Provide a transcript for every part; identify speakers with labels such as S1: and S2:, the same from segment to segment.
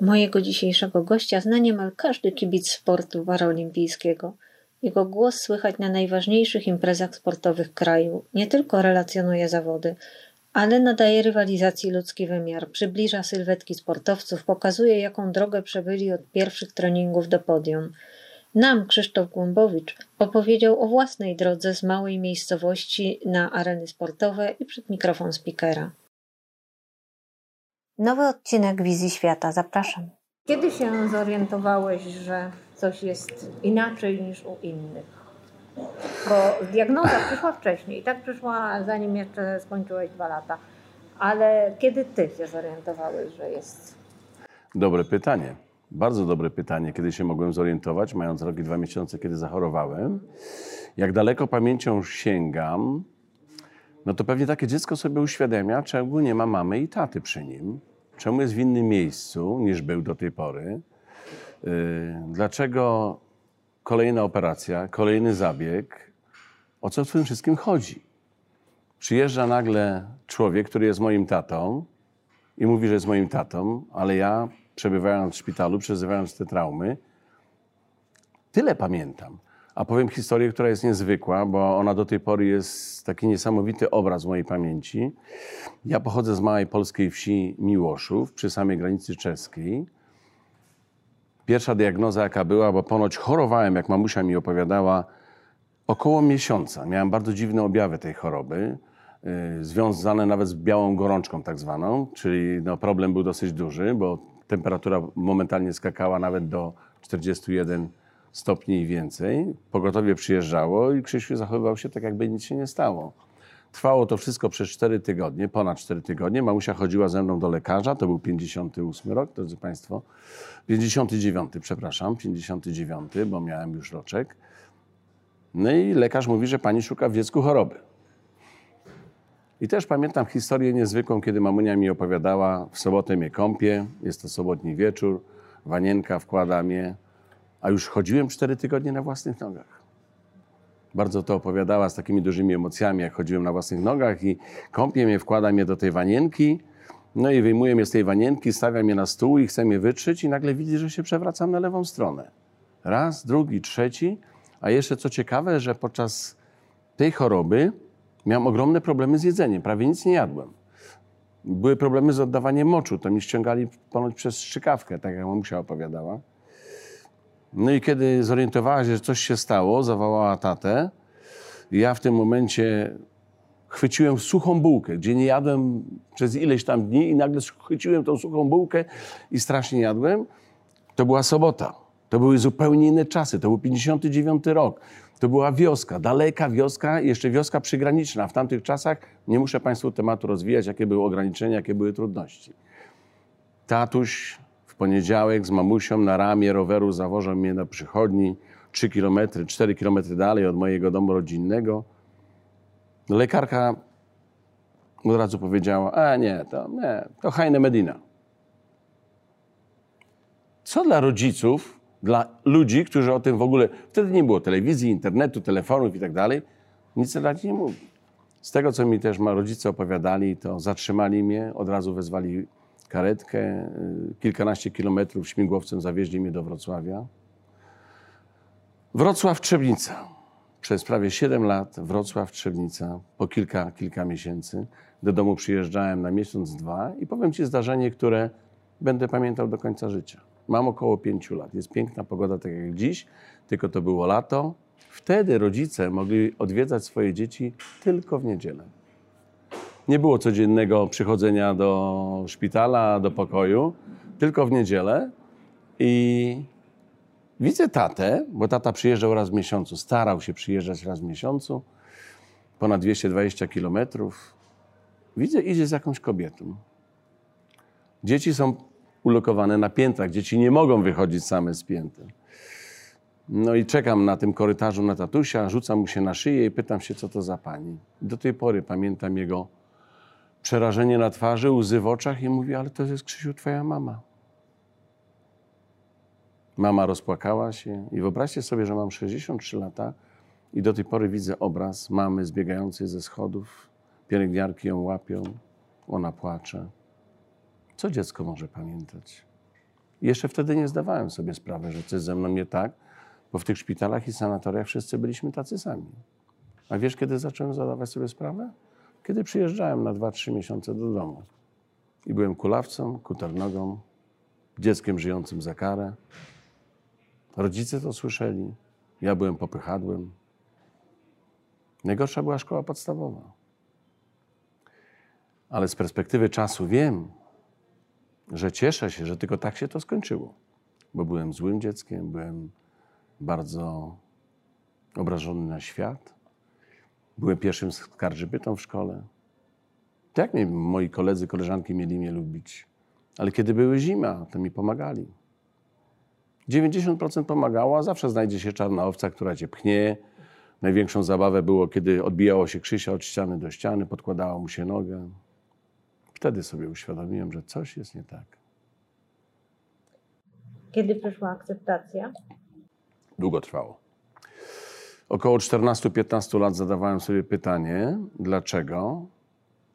S1: Mojego dzisiejszego gościa zna niemal każdy kibic sportu paraolimpijskiego. Jego głos słychać na najważniejszych imprezach sportowych kraju. Nie tylko relacjonuje zawody, ale nadaje rywalizacji ludzki wymiar, przybliża sylwetki sportowców, pokazuje jaką drogę przebyli od pierwszych treningów do podium. Nam Krzysztof Głębowicz opowiedział o własnej drodze z małej miejscowości na areny sportowe i przed mikrofon speakera. Nowy odcinek Wizji Świata, zapraszam. Kiedy się zorientowałeś, że coś jest inaczej niż u innych? Bo diagnoza przyszła wcześniej, tak przyszła zanim jeszcze skończyłeś dwa lata. Ale kiedy ty się zorientowałeś, że jest?
S2: Dobre pytanie. Bardzo dobre pytanie, kiedy się mogłem zorientować, mając rok i dwa miesiące, kiedy zachorowałem. Jak daleko pamięcią sięgam, no to pewnie takie dziecko sobie uświadamia, czemu nie ma mamy i taty przy nim, czemu jest w innym miejscu niż był do tej pory, yy, dlaczego kolejna operacja, kolejny zabieg, o co w tym wszystkim chodzi. Przyjeżdża nagle człowiek, który jest moim tatą i mówi, że jest moim tatą, ale ja przebywając w szpitalu, przeżywając te traumy, tyle pamiętam. A powiem historię, która jest niezwykła, bo ona do tej pory jest taki niesamowity obraz w mojej pamięci. Ja pochodzę z małej polskiej wsi Miłoszów, przy samej granicy czeskiej. Pierwsza diagnoza, jaka była, bo ponoć chorowałem, jak mamusia mi opowiadała, około miesiąca. Miałem bardzo dziwne objawy tej choroby, yy, związane nawet z białą gorączką tak zwaną, czyli no, problem był dosyć duży, bo temperatura momentalnie skakała nawet do 41 stopni i więcej. Pogotowie przyjeżdżało i Krzysiu zachowywał się tak, jakby nic się nie stało. Trwało to wszystko przez 4 tygodnie, ponad 4 tygodnie. Mamusia chodziła ze mną do lekarza, to był 58 rok, drodzy Państwo. 59, przepraszam, 59, bo miałem już roczek. No i lekarz mówi, że pani szuka w dziecku choroby. I też pamiętam historię niezwykłą, kiedy mamunia mi opowiadała, w sobotę mnie kąpie, jest to sobotni wieczór, wanienka wkłada mnie, a już chodziłem cztery tygodnie na własnych nogach. Bardzo to opowiadała z takimi dużymi emocjami, jak chodziłem na własnych nogach i kąpie mnie, wkłada mnie do tej wanienki, no i wyjmuje mnie z tej wanienki, stawia mnie na stół i chce mnie wytrzeć i nagle widzi, że się przewracam na lewą stronę. Raz, drugi, trzeci, a jeszcze co ciekawe, że podczas tej choroby Miałem ogromne problemy z jedzeniem, prawie nic nie jadłem. Były problemy z oddawaniem moczu, to mi ściągali ponoć przez strzykawkę, tak jak mamusia opowiadała. No i kiedy zorientowała się, że coś się stało, zawołała tatę. Ja w tym momencie chwyciłem suchą bułkę, gdzie nie jadłem przez ileś tam dni i nagle chwyciłem tą suchą bułkę i strasznie jadłem. To była sobota. To były zupełnie inne czasy. To był 59 rok. To była wioska, daleka wioska, jeszcze wioska przygraniczna. W tamtych czasach nie muszę Państwu tematu rozwijać, jakie były ograniczenia, jakie były trudności. Tatuś poniedziałek z mamusią na ramię roweru zawożą mnie na przychodni 3 km, 4 km dalej od mojego domu rodzinnego. Lekarka od razu powiedziała, a nie, to nie, to Heine Medina. Co dla rodziców dla ludzi, którzy o tym w ogóle, wtedy nie było telewizji, internetu, telefonów i tak dalej, nic na nie mówi. Z tego, co mi też rodzice opowiadali, to zatrzymali mnie, od razu wezwali karetkę, y, kilkanaście kilometrów śmigłowcem zawieźli mnie do Wrocławia. Wrocław Trzebnica. Przez prawie 7 lat Wrocław Trzebnica, po kilka, kilka miesięcy. Do domu przyjeżdżałem na miesiąc, dwa i powiem Ci zdarzenie, które będę pamiętał do końca życia. Mam około pięciu lat. Jest piękna pogoda, tak jak dziś, tylko to było lato. Wtedy rodzice mogli odwiedzać swoje dzieci tylko w niedzielę. Nie było codziennego przychodzenia do szpitala, do pokoju, tylko w niedzielę. I widzę tatę, bo tata przyjeżdżał raz w miesiącu, starał się przyjeżdżać raz w miesiącu, ponad 220 kilometrów. Widzę, idzie z jakąś kobietą. Dzieci są ulokowane na piętrach. Dzieci nie mogą wychodzić same z pięter. No i czekam na tym korytarzu na tatusia, rzucam mu się na szyję i pytam się, co to za pani. Do tej pory pamiętam jego przerażenie na twarzy, łzy w oczach i mówi, ale to jest Krzysiu, twoja mama. Mama rozpłakała się i wyobraźcie sobie, że mam 63 lata i do tej pory widzę obraz mamy zbiegającej ze schodów, pielęgniarki ją łapią, ona płacze. Co dziecko może pamiętać? Jeszcze wtedy nie zdawałem sobie sprawy, że coś ze mną nie tak, bo w tych szpitalach i sanatoriach wszyscy byliśmy tacy sami. A wiesz, kiedy zacząłem zadawać sobie sprawę? Kiedy przyjeżdżałem na 2-3 miesiące do domu. I byłem kulawcą, kuternogą, dzieckiem żyjącym za karę. Rodzice to słyszeli. Ja byłem popychadłem. Najgorsza była szkoła podstawowa. Ale z perspektywy czasu wiem, że cieszę się, że tylko tak się to skończyło. Bo byłem złym dzieckiem, byłem bardzo obrażony na świat. Byłem pierwszym skarżybytą w szkole. Tak mnie moi koledzy, koleżanki mieli mnie lubić. Ale kiedy były zima, to mi pomagali. 90% pomagało, a zawsze znajdzie się czarna owca, która cię pchnie. Największą zabawę było, kiedy odbijało się Krzysia od ściany do ściany, podkładała mu się nogę. Wtedy sobie uświadomiłem, że coś jest nie tak.
S1: Kiedy przyszła akceptacja?
S2: Długo trwało. Około 14-15 lat zadawałem sobie pytanie, dlaczego?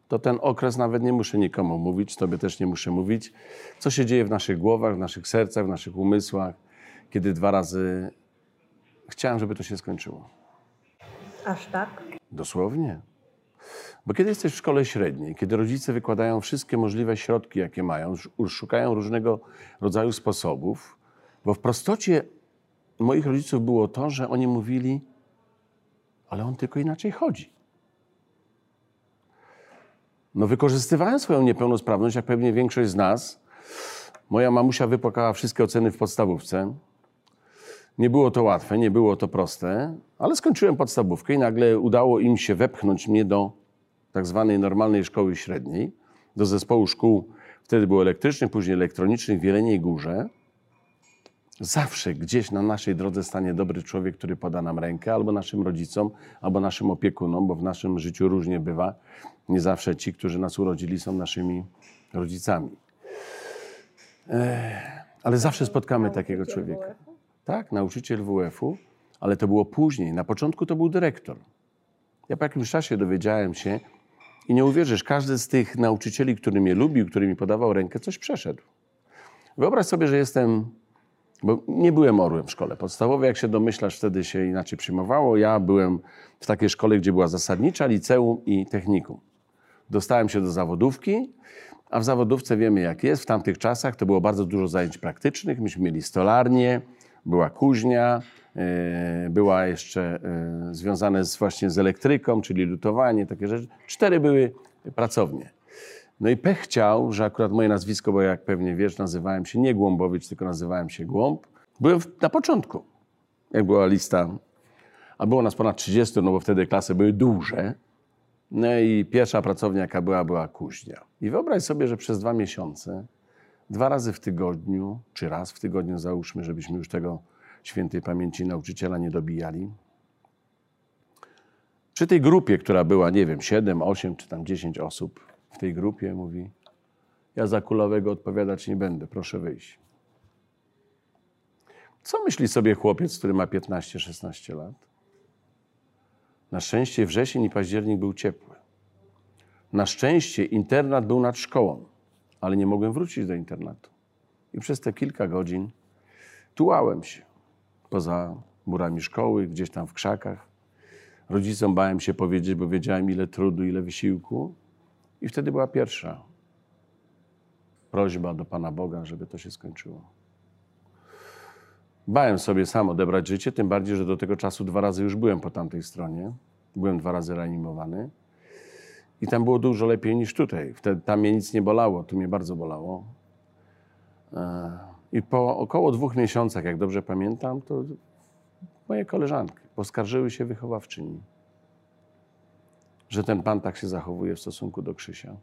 S2: To ten okres nawet nie muszę nikomu mówić, tobie też nie muszę mówić, co się dzieje w naszych głowach, w naszych sercach, w naszych umysłach, kiedy dwa razy chciałem, żeby to się skończyło.
S1: Aż tak?
S2: Dosłownie. Bo kiedy jesteś w szkole średniej, kiedy rodzice wykładają wszystkie możliwe środki, jakie mają, szukają różnego rodzaju sposobów, bo w prostocie moich rodziców było to, że oni mówili, ale on tylko inaczej chodzi. No, wykorzystywałem swoją niepełnosprawność, jak pewnie większość z nas. Moja mamusia wypłakała wszystkie oceny w podstawówce. Nie było to łatwe, nie było to proste, ale skończyłem podstawówkę i nagle udało im się wepchnąć mnie do tak zwanej normalnej szkoły średniej, do zespołu szkół, wtedy było elektrycznych, później elektronicznych w Jeleniej Górze. Zawsze gdzieś na naszej drodze stanie dobry człowiek, który poda nam rękę, albo naszym rodzicom, albo naszym opiekunom, bo w naszym życiu różnie bywa. Nie zawsze ci, którzy nas urodzili, są naszymi rodzicami. Ale zawsze spotkamy takiego człowieka. Tak, nauczyciel WF-u, ale to było później. Na początku to był dyrektor. Ja po jakimś czasie dowiedziałem się i nie uwierzysz, każdy z tych nauczycieli, który mnie lubił, który mi podawał rękę, coś przeszedł. Wyobraź sobie, że jestem, bo nie byłem orłem w szkole podstawowej, jak się domyślasz, wtedy się inaczej przyjmowało. Ja byłem w takiej szkole, gdzie była zasadnicza, liceum i technikum. Dostałem się do zawodówki, a w zawodówce wiemy jak jest. W tamtych czasach to było bardzo dużo zajęć praktycznych. Myśmy mieli stolarnię, była kuźnia, e, była jeszcze e, związane z, właśnie z elektryką, czyli lutowanie, takie rzeczy. Cztery były pracownie. No i pech chciał, że akurat moje nazwisko, bo jak pewnie wiesz, nazywałem się nie Głąbowicz, tylko nazywałem się Głąb. Byłem na początku, jak była lista, a było nas ponad 30, no bo wtedy klasy były duże. No i pierwsza pracownia, jaka była, była kuźnia. I wyobraź sobie, że przez dwa miesiące dwa razy w tygodniu, czy raz w tygodniu, załóżmy, żebyśmy już tego świętej pamięci nauczyciela nie dobijali. Przy tej grupie, która była, nie wiem, 7, 8 czy tam 10 osób w tej grupie, mówi: Ja za kulowego odpowiadać nie będę, proszę wyjść. Co myśli sobie chłopiec, który ma 15-16 lat? Na szczęście wrzesień i październik był ciepły. Na szczęście internat był nad szkołą ale nie mogłem wrócić do internatu. I przez te kilka godzin tułałem się poza murami szkoły, gdzieś tam w krzakach. Rodzicom bałem się powiedzieć, bo wiedziałem, ile trudu, ile wysiłku. I wtedy była pierwsza prośba do Pana Boga, żeby to się skończyło. Bałem sobie sam odebrać życie, tym bardziej, że do tego czasu dwa razy już byłem po tamtej stronie. Byłem dwa razy reanimowany. I tam było dużo lepiej niż tutaj. Wtedy tam mnie nic nie bolało, tu mnie bardzo bolało. E, I po około dwóch miesiącach, jak dobrze pamiętam, to moje koleżanki poskarżyły się wychowawczyni, że ten pan tak się zachowuje w stosunku do Krzysia.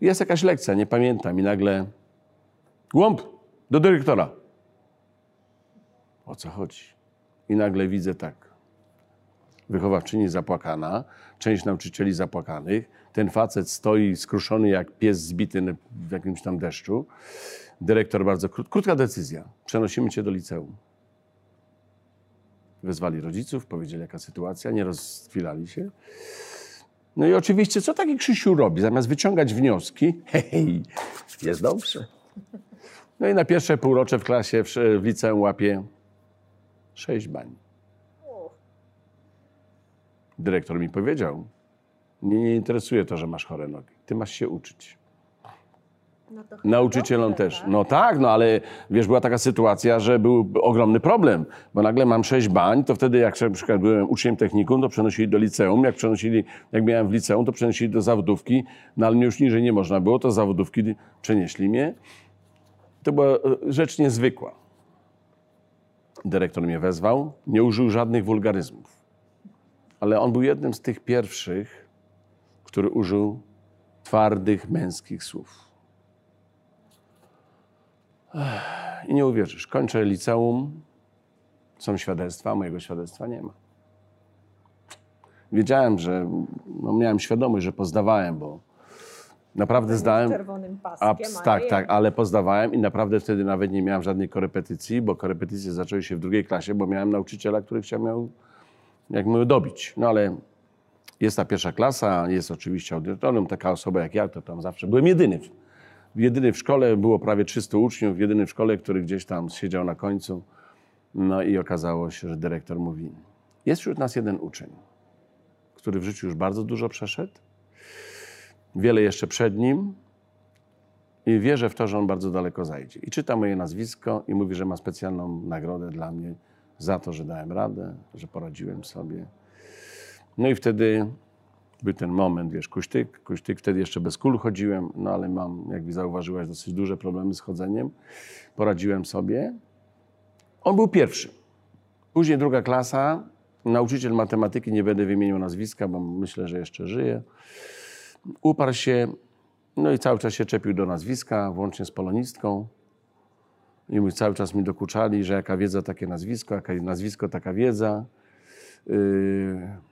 S2: Jest jakaś lekcja, nie pamiętam, i nagle głąb do dyrektora. O co chodzi? I nagle widzę tak wychowawczyni zapłakana, część nauczycieli zapłakanych. Ten facet stoi skruszony jak pies zbity w jakimś tam deszczu. Dyrektor bardzo krót, krótka decyzja. Przenosimy cię do liceum. Wezwali rodziców, powiedzieli jaka sytuacja, nie rozchwilali się. No i oczywiście, co taki Krzysiu robi? Zamiast wyciągać wnioski, hej, jest dobrze. No i na pierwsze półrocze w klasie w, w liceum łapie sześć bań. Dyrektor mi powiedział, nie interesuje to, że masz chore nogi. Ty masz się uczyć.
S1: No
S2: Nauczycielom też.
S1: tak?
S2: No tak, no ale wiesz, była taka sytuacja, że był ogromny problem, bo nagle mam sześć bań, to wtedy jak na przykład byłem uczniem technikum, to przenosili do liceum, jak przenosili, jak miałem w liceum, to przenosili do zawodówki, no ale mnie już niżej nie można było, to z zawodówki przenieśli mnie. To była e, rzecz niezwykła. Dyrektor mnie wezwał, nie użył żadnych wulgaryzmów, ale on był jednym z tych pierwszych, który użył twardych męskich słów. I nie uwierzysz, kończę liceum, są świadectwa, mojego świadectwa nie ma. Wiedziałem, że no, miałem świadomość, że pozdawałem, bo naprawdę zdałem.
S3: czerwonym paskiem.
S2: Abs, tak, tak, ale pozdawałem i naprawdę wtedy nawet nie miałem żadnej korepetycji, bo korepetycje zaczęły się w drugiej klasie, bo miałem nauczyciela, który chciał miał, jak mówię, dobić. No ale jest ta pierwsza klasa, jest oczywiście audytorem, taka osoba jak ja, to tam zawsze byłem jedyny. Jedyny w szkole, było prawie 300 uczniów, jedyny w szkole, który gdzieś tam siedział na końcu. No i okazało się, że dyrektor mówi, jest wśród nas jeden uczeń, który w życiu już bardzo dużo przeszedł, wiele jeszcze przed nim i wierzę w to, że on bardzo daleko zajdzie. I czyta moje nazwisko i mówi, że ma specjalną nagrodę dla mnie za to, że dałem radę, że poradziłem sobie. No i wtedy był ten moment, wiesz, kuśtyk, kuśtyk, wtedy jeszcze bez kul chodziłem, no ale mam, jak zauważyłaś, dosyć duże problemy z chodzeniem. Poradziłem sobie. On był pierwszy. Później druga klasa, nauczyciel matematyki, nie będę wymieniał nazwiska, bo myślę, że jeszcze żyje. Uparł się, no i cały czas się czepił do nazwiska, włącznie z polonistką. I mój cały czas mi dokuczali, że jaka wiedza, takie nazwisko, jaka nazwisko, taka wiedza. Yy...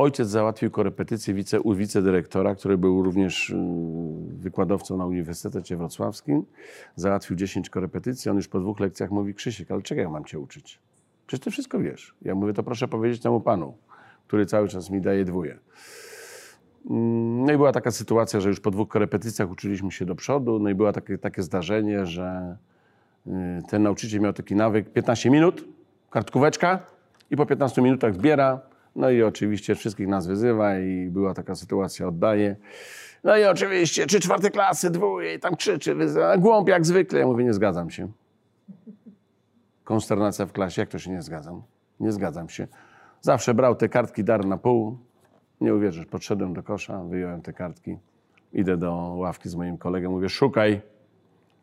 S2: Ojciec załatwił korepetycję wice, u wicedyrektora, który był również yy, wykładowcą na Uniwersytecie Wrocławskim. Załatwił 10 korepetycji. On już po dwóch lekcjach mówi, Krzysiek, ale czego ja mam cię uczyć? Przecież ty wszystko wiesz. Ja mówię, to proszę powiedzieć temu panu, który cały czas mi daje dwóje. Mm, No i była taka sytuacja, że już po dwóch korepetycjach uczyliśmy się do przodu. No i było takie, takie zdarzenie, że y, ten nauczyciel miał taki nawyk 15 minut, kartkóweczka i po 15 minutach zbiera. No i oczywiście wszystkich nas wyzywa i była taka sytuacja, oddaje. No i oczywiście trzy czwarte klasy, dwóje i tam krzyczy, wyzywa, głąb jak zwykle. Ja mówię, nie zgadzam się. Konsternacja w klasie, jak to się nie zgadzam? Nie zgadzam się. Zawsze brał te kartki dar na pół. Nie uwierzysz, podszedłem do kosza, wyjąłem te kartki. Idę do ławki z moim kolegą, mówię, szukaj.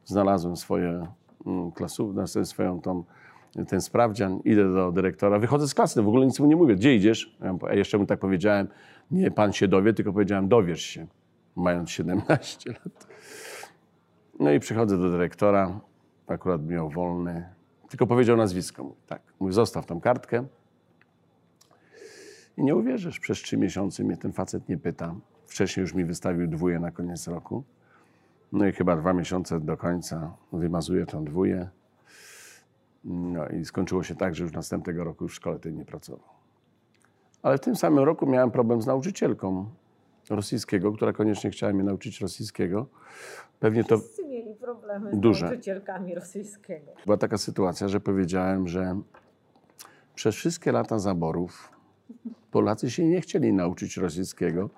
S2: Znalazłem swoje mm, klasówki, swoją tą, ten sprawdzian, idę do dyrektora, wychodzę z klasy, w ogóle nic mu nie mówię, gdzie idziesz? Ja jeszcze mu tak powiedziałem, nie pan się dowie, tylko powiedziałem, dowiesz się, mając 17 lat. No i przychodzę do dyrektora, akurat miał wolny, tylko powiedział nazwisko. Mówi, tak, mówi, zostaw tą kartkę. I nie uwierzysz, przez trzy miesiące mnie ten facet nie pyta. Wcześniej już mi wystawił dwóje na koniec roku. No i chyba dwa miesiące do końca wymazuję tą dwóję. No i skończyło się tak, że już następnego roku już w szkole tej nie pracował. Ale w tym samym roku miałem problem z nauczycielką rosyjskiego, która koniecznie chciała mnie nauczyć rosyjskiego. Pewnie to
S3: Wszyscy mieli problemy z
S2: Duże.
S3: nauczycielkami rosyjskiego.
S2: była taka sytuacja, że powiedziałem, że przez wszystkie lata zaborów Polacy się nie chcieli nauczyć rosyjskiego.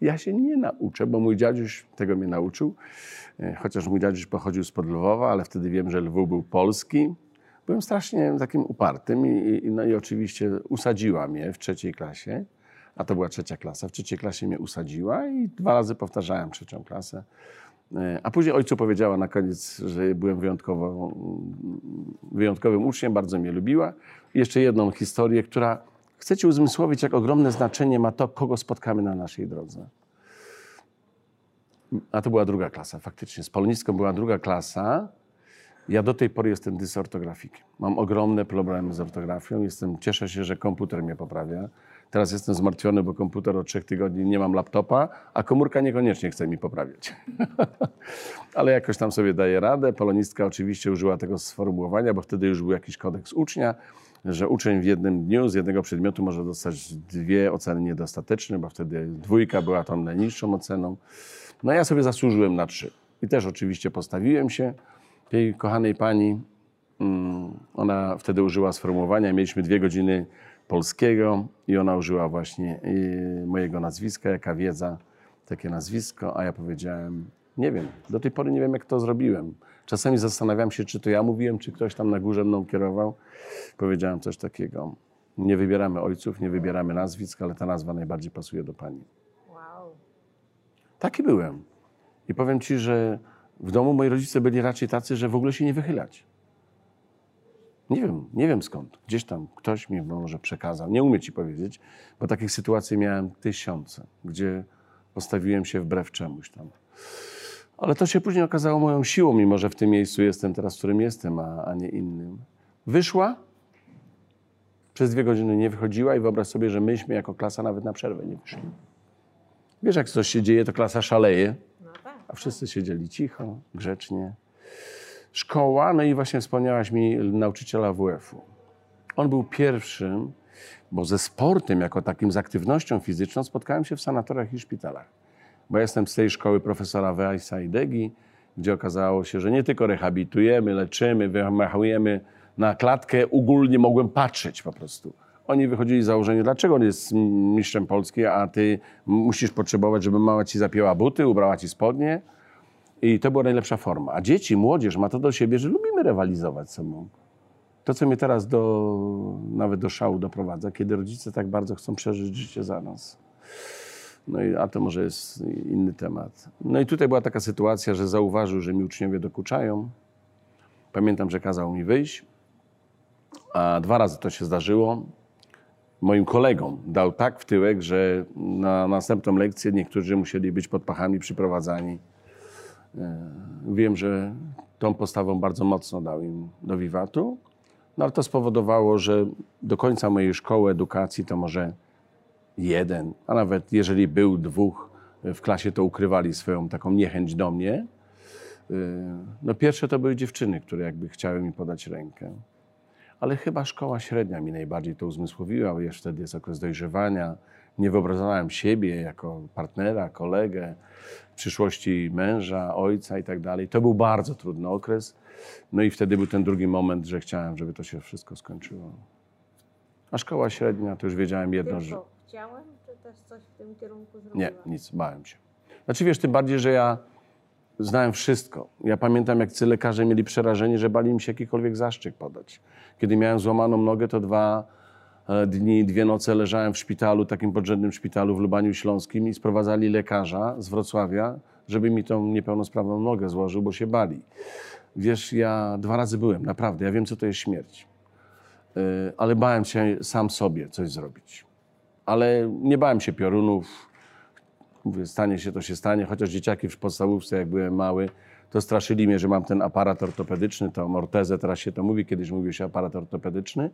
S2: Ja się nie nauczę, bo mój dziaduś tego mnie nauczył. E, Chociaż mój dziaduś pochodził spod Lwowa, ale wtedy wiem, że Lwów był polski. Byłem strasznie takim upartym i, i, no i oczywiście usadziła mnie w trzeciej klasie, a to była trzecia klasa. W trzeciej klasie mnie usadziła i dwa razy powtarzałem trzecią klasę. E, A później ojcu powiedziała na koniec, że byłem wyjątkowo, wyjątkowym uczniem, bardzo mnie lubiła. I jeszcze jedną historię, która chce ci uzmysłowić, jak ogromne znaczenie ma to, kogo spotkamy na naszej drodze. A to była druga klasa, faktycznie. Z polonistką była druga klasa. Ja do tej pory jestem dysortografikiem. Mam ogromne problemy z ortografią. Jestem, cieszę się, że komputer mnie poprawia. Teraz jestem zmartwiony, bo komputer od trzech tygodni nie mam laptopa, a komórka niekoniecznie chce mi poprawiać. Ale jakoś tam sobie daję radę. Polonistka oczywiście użyła tego sformułowania, bo wtedy już był jakiś kodeks ucznia, że uczeń w jednym dniu z jednego przedmiotu może dostać dwie oceny niedostateczne, bo wtedy dwójka była tą najniższą oceną. No ja sobie zasłużyłem na trzy. I też oczywiście postawiłem się tej kochanej pani. mm, Ona wtedy użyła sformułowania, mieliśmy dwie godziny polskiego i ona użyła właśnie y, mojego nazwiska, jaka wiedza, takie nazwisko, a ja powiedziałem, nie wiem, do tej pory nie wiem, jak to zrobiłem. Czasami zastanawiam się, czy to ja mówiłem, czy ktoś tam na górze mną kierował. Powiedziałem coś takiego, nie wybieramy ojców, nie wybieramy nazwisk, ale ta nazwa najbardziej pasuje do pani. Taki byłem. I powiem ci, że w domu moi rodzice byli raczej tacy, że w ogóle się nie wychylać. Nie wiem, nie wiem skąd. Gdzieś tam ktoś mi może przekazał. Nie umiem ci powiedzieć, bo takich sytuacji miałem tysiące, gdzie postawiłem się wbrew czemuś tam. Ale to się później okazało moją siłą, mimo że w tym miejscu jestem teraz, w którym jestem, a, a nie innym. Wyszła, przez dwie godziny nie wychodziła i wyobraź sobie, że myśmy jako klasa nawet na przerwę nie wyszli. Wiesz, jak coś się dzieje, to klasa szaleje,
S3: No tak.
S2: a wszyscy siedzieli cicho, grzecznie. Szkoła, no i właśnie wspomniałaś mi nauczyciela WF-u. On był pierwszym, bo ze sportem, jako takim, z aktywnością fizyczną, spotkałem się w sanatoriach i szpitalach. Bo ja jestem z tej szkoły profesora Weissa i Degi, gdzie okazało się, że nie tylko rehabilitujemy, leczymy, wymachujemy na klatkę, ogólnie mogłem patrzeć po prostu. Oni wychodzili z założenia, dlaczego on jest mistrzem Polski, a ty musisz potrzebować, żeby mama ci zapięła buty, ubrała ci spodnie. I to była najlepsza forma. A dzieci, młodzież ma to do siebie, że lubimy rywalizować z sobą. To, co mnie teraz do, nawet do szału doprowadza, kiedy rodzice tak bardzo chcą przeżyć życie za nas. No i, a to może jest inny temat. No i tutaj była taka sytuacja, że zauważył, że mi uczniowie dokuczają. Pamiętam, że kazał mi wyjść, a dwa razy to się zdarzyło. Moim kolegom dał tak w tyłek, że na następną lekcję niektórzy musieli być pod pachami przyprowadzani. Wiem, że tą postawą bardzo mocno dał im do wiwatu, no ale to spowodowało, że do końca mojej szkoły edukacji to może jeden, a nawet jeżeli był dwóch w klasie, to ukrywali swoją taką niechęć do mnie. Yy, No pierwsze to były dziewczyny, które jakby chciały mi podać rękę. Ale chyba szkoła średnia mi najbardziej to uzmysłowiła, bo jeszcze wtedy jest okres dojrzewania. Nie wyobrażałem siebie jako partnera, kolegę, przyszłości męża, ojca i tak dalej. To był bardzo trudny okres. No i wtedy był ten drugi moment, że chciałem, żeby to się wszystko skończyło. A szkoła średnia, to już wiedziałem jedno, że...
S3: Tylko chciałem, czy też coś w tym kierunku
S2: Nie,
S3: zrobiłam?
S2: nic, bałem się. Znaczy wiesz, tym bardziej, że ja znałem wszystko. Ja pamiętam, jak ci lekarze mieli przerażenie, że bali mi się jakikolwiek zaszczyt podać. Kiedy miałem złamaną nogę, to dwa e, dni, dwie noce leżałem w szpitalu, takim podrzędnym szpitalu w Lubaniu Śląskim i sprowadzali lekarza z Wrocławia, żeby mi tą niepełnosprawną nogę złożył, bo się bali. Wiesz, ja dwa razy byłem, naprawdę. Ja wiem, co to jest śmierć. E, Ale bałem się sam sobie coś zrobić. Ale nie bałem się piorunów, Mówię, stanie się, to się stanie, chociaż dzieciaki w podstawówce, jak byłem mały, to straszyli mnie, że mam ten aparat ortopedyczny, to ortezę, teraz się to mówi, kiedyś mówił się aparat ortopedyczny,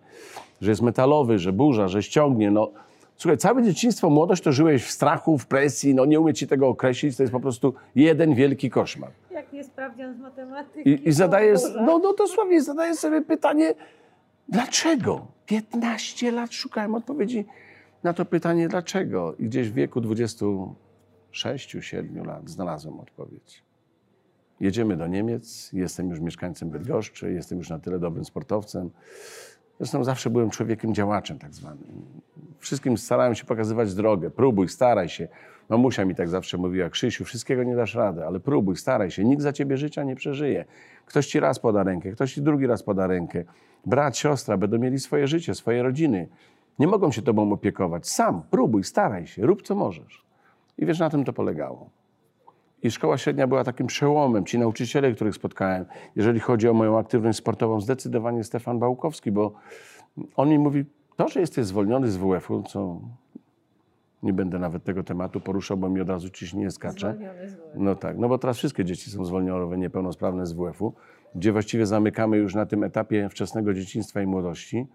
S2: że jest metalowy, że burza, że ściągnie. No, słuchaj, całe dzieciństwo, młodość to żyłeś w strachu, w presji, no nie umiem ci tego określić, to jest po prostu jeden wielki koszmar.
S3: Jak nie sprawdzian z matematyki.
S2: I, i zadajesz, no, no dosłownie zadajesz sobie pytanie, dlaczego? 15 lat szukałem odpowiedzi na to pytanie, dlaczego? I gdzieś w wieku 26-7 lat znalazłem odpowiedź. Jedziemy do Niemiec, jestem już mieszkańcem Bydgoszczy, jestem już na tyle dobrym sportowcem. Zresztą zawsze byłem człowiekiem działaczem tak zwanym. Wszystkim starałem się pokazywać drogę. Próbuj, staraj się. Mamusia mi tak zawsze mówiła, Krzysiu, wszystkiego nie dasz rady, ale próbuj, staraj się. Nikt za ciebie życia nie przeżyje. Ktoś ci raz poda rękę, ktoś ci drugi raz poda rękę. Brat, siostra będą mieli swoje życie, swoje rodziny. Nie mogą się tobą opiekować. Sam próbuj, staraj się, rób co możesz. I wiesz, na tym to polegało. I szkoła średnia była takim przełomem. Ci nauczyciele, których spotkałem, jeżeli chodzi o moją aktywność sportową, zdecydowanie Stefan Bałkowski, bo on mi mówi, to, że jesteś zwolniony z WF-u, co nie będę nawet tego tematu poruszał, bo mi od razu ciśnienie skacze.
S3: Zwolniony z WF.
S2: No tak, no bo teraz wszystkie dzieci są zwolnione, niepełnosprawne z WF-u, gdzie właściwie zamykamy już na tym etapie wczesnego dzieciństwa i młodości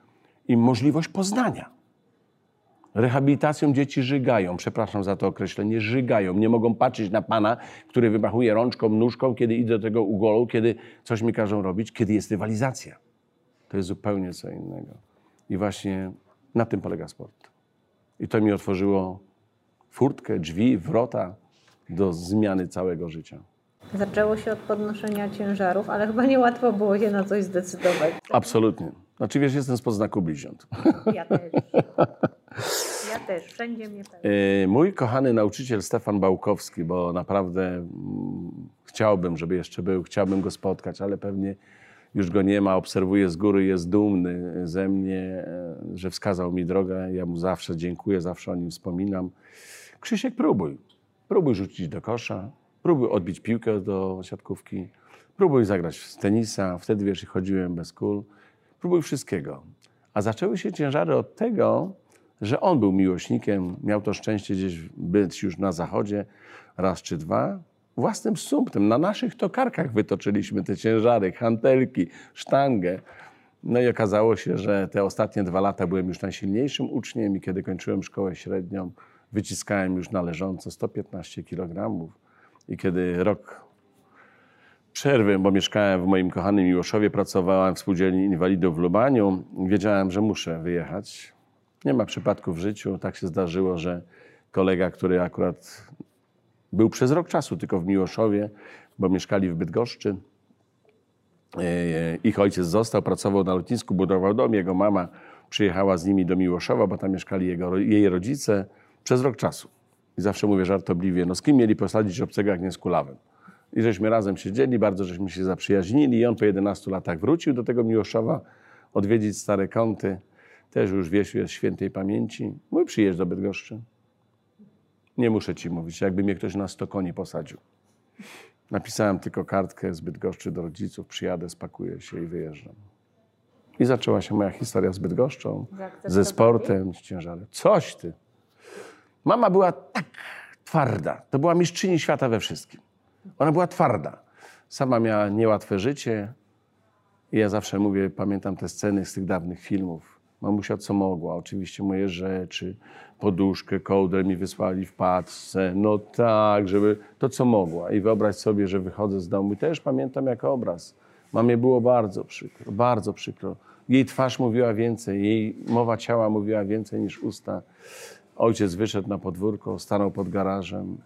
S2: i możliwość poznania. Rehabilitacją dzieci żygają, przepraszam za to określenie, żygają. Nie mogą patrzeć na pana, który wymachuje rączką, nóżką, kiedy idę do tego ugolu, kiedy coś mi każą robić, kiedy jest rywalizacja. To jest zupełnie co innego. I właśnie na tym polega sport. I to mi otworzyło furtkę, drzwi, wrota do zmiany całego życia.
S3: Zaczęło się od podnoszenia ciężarów, ale chyba niełatwo było się na coś zdecydować.
S2: Absolutnie. Znaczy wiesz, jestem z poznaku bliźniąt.
S3: Ja też. Też. Wszędzie mnie pewnie.
S2: E, Mój kochany nauczyciel Stefan Bałkowski, bo naprawdę mm, chciałbym, żeby jeszcze był, chciałbym go spotkać, ale pewnie już go nie ma, obserwuję z góry, jest dumny ze mnie, e, że wskazał mi drogę. Ja mu zawsze dziękuję, zawsze o nim wspominam. Krzysiek, próbuj. Próbuj rzucić do kosza, próbuj odbić piłkę do siatkówki, próbuj zagrać w tenisa. Wtedy, wiesz, chodziłem bez kul. Próbuj wszystkiego. A zaczęły się ciężary od tego, że on był miłośnikiem, miał to szczęście gdzieś być już na zachodzie raz czy dwa. Własnym sumptem, na naszych tokarkach wytoczyliśmy te ciężary, hantelki, sztangę. No i okazało się, że te ostatnie dwa lata byłem już najsilniejszym uczniem i kiedy kończyłem szkołę średnią, wyciskałem już należąco 115 kg. I kiedy rok przerwy, bo mieszkałem w moim kochanym Miłoszowie, pracowałem w Spółdzielni Inwalidów w Lubaniu, wiedziałem, że muszę wyjechać. Nie ma przypadku w życiu. Tak się zdarzyło, że kolega, który akurat był przez rok czasu tylko w Miłoszowie, bo mieszkali w Bydgoszczy, e, ich ojciec został, pracował na lotnisku, budował dom. Jego mama przyjechała z nimi do Miłoszowa, bo tam mieszkali jego, jej rodzice przez rok czasu. I zawsze mówię żartobliwie, no z kim mieli posadzić obcego, jak nie z kulawem. I żeśmy razem siedzieli, bardzo żeśmy się zaprzyjaźnili i on po 11 latach wrócił do tego Miłoszowa odwiedzić stare kąty. Też już wiesz, jest świętej pamięci. Mój przyjeżdż do Bydgoszczy. Nie muszę ci mówić, jakby mnie ktoś na sto koni posadził. Napisałem tylko kartkę z Bydgoszczy do rodziców, przyjadę, spakuję się i wyjeżdżam. I zaczęła się moja historia z Bydgoszczą, ze sportem, z ciężarem. Coś ty. Mama była tak twarda. To była mistrzyni świata we wszystkim. Ona była twarda. Sama miała niełatwe życie. I ja zawsze mówię, pamiętam te sceny z tych dawnych filmów. Mamusia co mogła, oczywiście moje rzeczy, poduszkę, kołdrę mi wysłali w paczce. No tak, żeby to co mogła. I wyobraź sobie, że wychodzę z domu i też pamiętam jako obraz. Mamie było bardzo przykro, bardzo przykro. Jej twarz mówiła więcej, jej mowa ciała mówiła więcej niż usta. Ojciec wyszedł na podwórko, stanął pod garażem.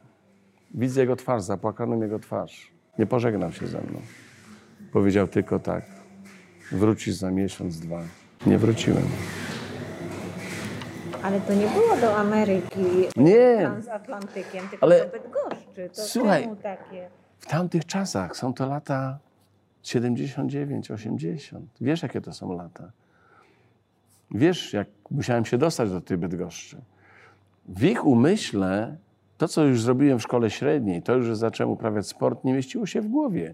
S2: Widzę jego twarz, zapłakaną jego twarz. Nie pożegnał się ze mną. Powiedział tylko tak. Wrócisz za miesiąc, dwa. Nie wróciłem.
S3: Ale to nie było do Ameryki
S2: Nie.
S3: transatlantykiem, tylko
S2: Ale-
S3: do Bydgoszczy. To
S2: Słuchaj.
S3: takie?
S2: W tamtych czasach są to lata 79, 80. Wiesz, jakie to są lata. Wiesz, jak musiałem się dostać do tej Bydgoszczy. W ich umyśle to, co już zrobiłem w szkole średniej, to już, że zacząłem uprawiać sport, nie mieściło się w głowie.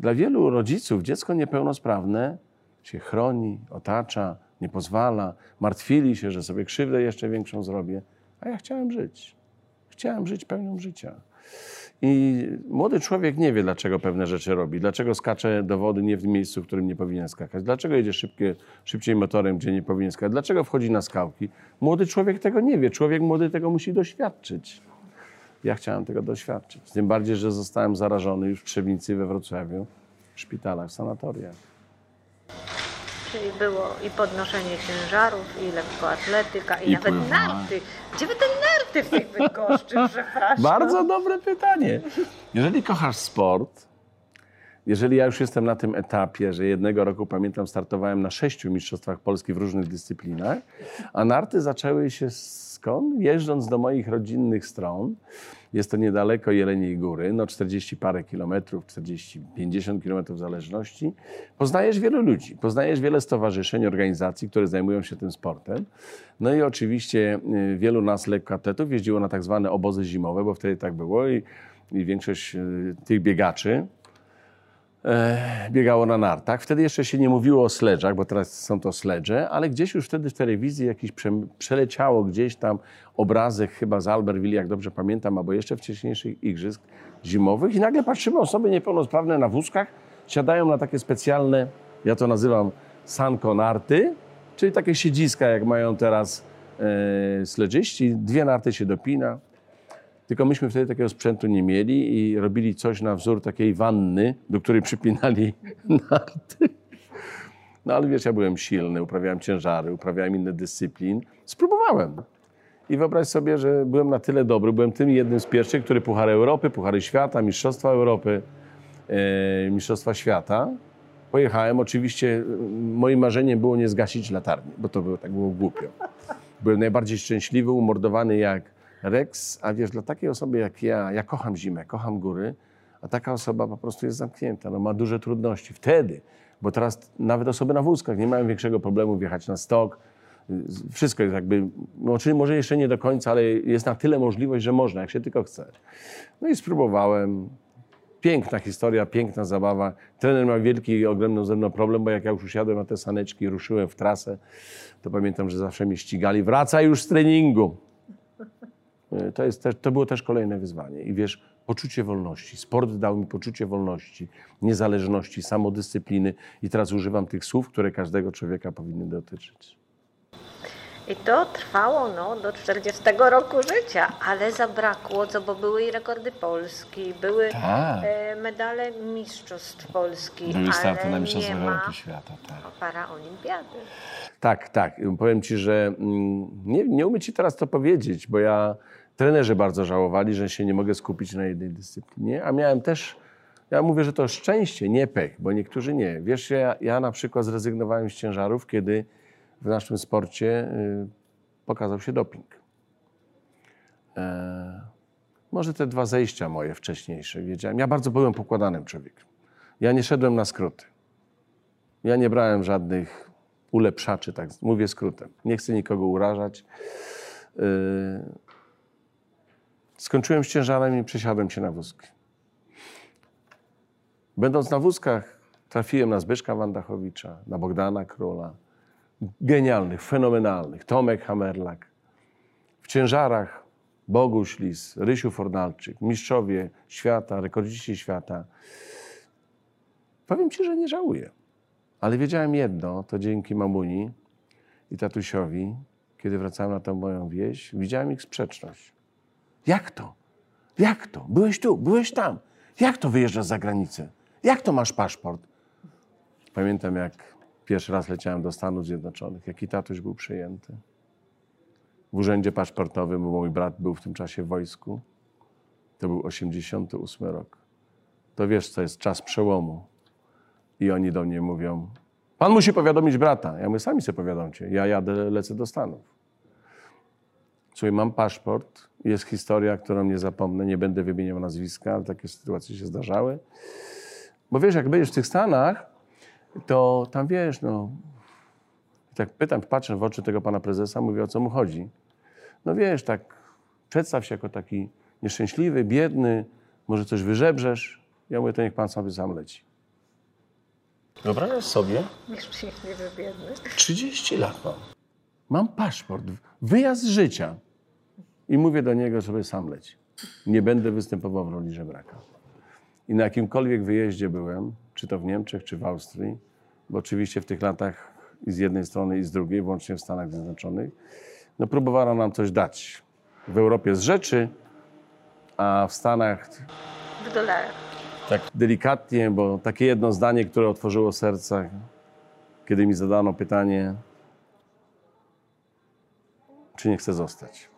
S2: Dla wielu rodziców dziecko niepełnosprawne się chroni, otacza, nie pozwala, martwili się, że sobie krzywdę jeszcze większą zrobię. A ja chciałem żyć. Chciałem żyć pełnią życia. I młody człowiek nie wie, dlaczego pewne rzeczy robi, dlaczego skacze do wody nie w miejscu, w którym nie powinien skakać, dlaczego jedzie szybkie, szybciej motorem, gdzie nie powinien skakać, dlaczego wchodzi na skałki. Młody człowiek tego nie wie, człowiek młody tego musi doświadczyć. Ja chciałem tego doświadczyć. Tym bardziej, że zostałem zarażony już w Trzebnicy, we Wrocławiu, w szpitalach, w sanatoriach.
S3: Czyli było i podnoszenie ciężarów, i lekkoatletyka, i,
S2: I
S3: nawet
S2: pływanie.
S3: narty. Gdzie wy te narty w tej Bydgoszczy, przepraszam?
S2: Bardzo dobre pytanie. Jeżeli kochasz sport, jeżeli ja już jestem na tym etapie, że jednego roku, pamiętam, startowałem na sześciu mistrzostwach Polski w różnych dyscyplinach, a narty zaczęły się skąd? Jeżdżąc do moich rodzinnych stron, jest to niedaleko Jeleniej Góry, no 40 parę kilometrów, 40, 50 kilometrów w zależności. Poznajesz wielu ludzi, poznajesz wiele stowarzyszeń, organizacji, które zajmują się tym sportem. No i oczywiście y, wielu nas lekkoatletów jeździło na tak zwane obozy zimowe, bo wtedy tak było i, i większość y, tych biegaczy biegało na nartach. Wtedy jeszcze się nie mówiło o sledżach, bo teraz są to sledże, ale gdzieś już wtedy w telewizji jakiś prze, przeleciało gdzieś tam obrazek chyba z Albertville, jak dobrze pamiętam, albo jeszcze wcześniejszych igrzysk zimowych i nagle patrzymy osoby niepełnosprawne na wózkach, siadają na takie specjalne, ja to nazywam sanko narty, czyli takie siedziska, jak mają teraz e, sledżyści. Dwie narty się dopina, tylko myśmy wtedy takiego sprzętu nie mieli i robili coś na wzór takiej wanny, do której przypinali narty. No ale wiesz, ja byłem silny, uprawiałem ciężary, uprawiałem inne dyscyplin. Spróbowałem. I wyobraź sobie, że byłem na tyle dobry, byłem tym jednym z pierwszych, który Puchary Europy, Puchary Świata, Mistrzostwa Europy, e, Mistrzostwa Świata. Pojechałem, oczywiście e, moim marzeniem było nie zgasić latarni, bo to było, tak było głupio. Byłem najbardziej szczęśliwy, umordowany jak Rex, a wiesz, dla takiej osoby jak ja, ja kocham zimę, kocham góry, a taka osoba po prostu jest zamknięta, no ma duże trudności. Wtedy, bo teraz nawet osoby na wózkach nie mają większego problemu wjechać na stok, wszystko jest jakby, no czyli może jeszcze nie do końca, ale jest na tyle możliwość, że można, jak się tylko chce. No i spróbowałem. Piękna historia, piękna zabawa. Trener miał wielki i ogromny ze mną problem, bo jak ja już usiadłem na te saneczki i ruszyłem w trasę, to pamiętam, że zawsze mnie ścigali. Wraca już z treningu. E, To, jest też, to było też kolejne wyzwanie. I wiesz, poczucie wolności. Sport dał mi poczucie wolności, niezależności, samodyscypliny. I teraz używam tych słów, które każdego człowieka powinny dotyczyć.
S3: I to trwało no, do 40 roku życia, ale zabrakło, co, bo były i rekordy Polski, były
S2: Tak.
S3: e, medale mistrzostw Polski,
S2: Były starty
S3: ale
S2: na
S3: nie
S2: Mistrzostwach
S3: ma
S2: Europy Świata. Tak.
S3: paraolimpiady.
S2: Tak, tak. Powiem Ci, że mm, nie, nie umiem Ci teraz to powiedzieć, bo ja trenerzy bardzo żałowali, że się nie mogę skupić na jednej dyscyplinie, a miałem też, ja mówię, że to szczęście, nie pech, bo niektórzy nie. Wiesz, ja, ja na przykład zrezygnowałem z ciężarów, kiedy w naszym sporcie y, pokazał się doping. E, może te dwa zejścia moje wcześniejsze, wiedziałem. Ja bardzo byłem pokładanym człowiekiem. Ja nie szedłem na skróty. Ja nie brałem żadnych ulepszaczy, tak mówię skrótem. Nie chcę nikogo urażać. Yy, Skończyłem z ciężarem i przesiadłem się na wózki. Będąc na wózkach, trafiłem na Zbyszka Wandachowicza, na Bogdana Króla. Genialnych, fenomenalnych. Tomek Hamerlak. W ciężarach Boguś Lis, Rysiu Fornalczyk, mistrzowie świata, rekordziści świata. Powiem Ci, że nie żałuję. Ale wiedziałem jedno, to dzięki mamuni i tatusiowi, kiedy wracałem na tę moją wieś, widziałem ich sprzeczność. Jak to? Jak to? Byłeś tu, byłeś tam. Jak to wyjeżdżasz za granicę? Jak to masz paszport? Pamiętam, jak pierwszy raz leciałem do Stanów Zjednoczonych, jaki tatuś był przejęty. W urzędzie paszportowym, bo mój brat był w tym czasie w wojsku. To był 88 rok. To wiesz, co jest czas przełomu. I oni do mnie mówią, pan musi powiadomić brata. Ja mówię, sami sobie powiadomcie. Ja jadę, lecę do Stanów. Słuchaj, mam paszport, jest historia, którą nie zapomnę, nie będę wymieniał nazwiska, ale takie sytuacje się zdarzały. Bo wiesz, jak będziesz w tych Stanach, to tam wiesz, no... Tak pytam, patrzę w oczy tego pana prezesa, mówię, o co mu chodzi. No wiesz, tak przedstaw się jako taki nieszczęśliwy, biedny, może coś wyżebrzesz. Ja mówię, to niech pan sobie sam leci. Wyobrażasz sobie?
S3: Nieszczęśliwy biedny.
S2: 30 lat mam. Mam paszport, wyjazd z życia. I mówię do niego, żeby sam leci. Nie będę występował w roli żebraka. I na jakimkolwiek wyjeździe byłem, czy to w Niemczech, czy w Austrii, bo oczywiście w tych latach i z jednej strony, i z drugiej, włącznie w Stanach Zjednoczonych, no próbowano nam coś dać. W Europie z rzeczy, a w Stanach
S3: W dolarach.
S2: tak delikatnie, bo takie jedno zdanie, które otworzyło serca, kiedy mi zadano pytanie, czy nie chcę zostać.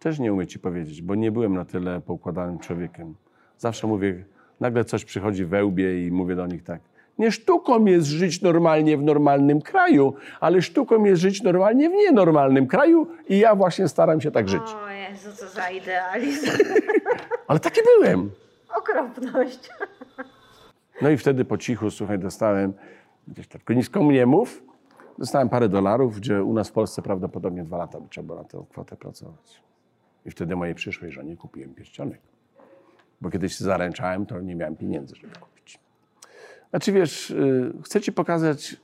S2: Też nie umiem ci powiedzieć, bo nie byłem na tyle poukładanym człowiekiem. Zawsze mówię, nagle coś przychodzi we łbie i mówię do nich tak. Nie sztuką jest żyć normalnie w normalnym kraju, ale sztuką jest żyć normalnie w nienormalnym kraju i ja właśnie staram się tak żyć.
S3: O Jezu, co za idealizm.
S2: Ale taki byłem.
S3: Okropność.
S2: No i wtedy po cichu, słuchaj, dostałem, gdzieś tak nisko mnie mów, dostałem parę dolarów, gdzie u nas w Polsce prawdopodobnie dwa lata by trzeba było na tę kwotę pracować. I wtedy mojej przyszłej żonie kupiłem pierścionek. Bo kiedyś się zaręczałem, to nie miałem pieniędzy, żeby kupić. Znaczy wiesz, y, chcę ci pokazać,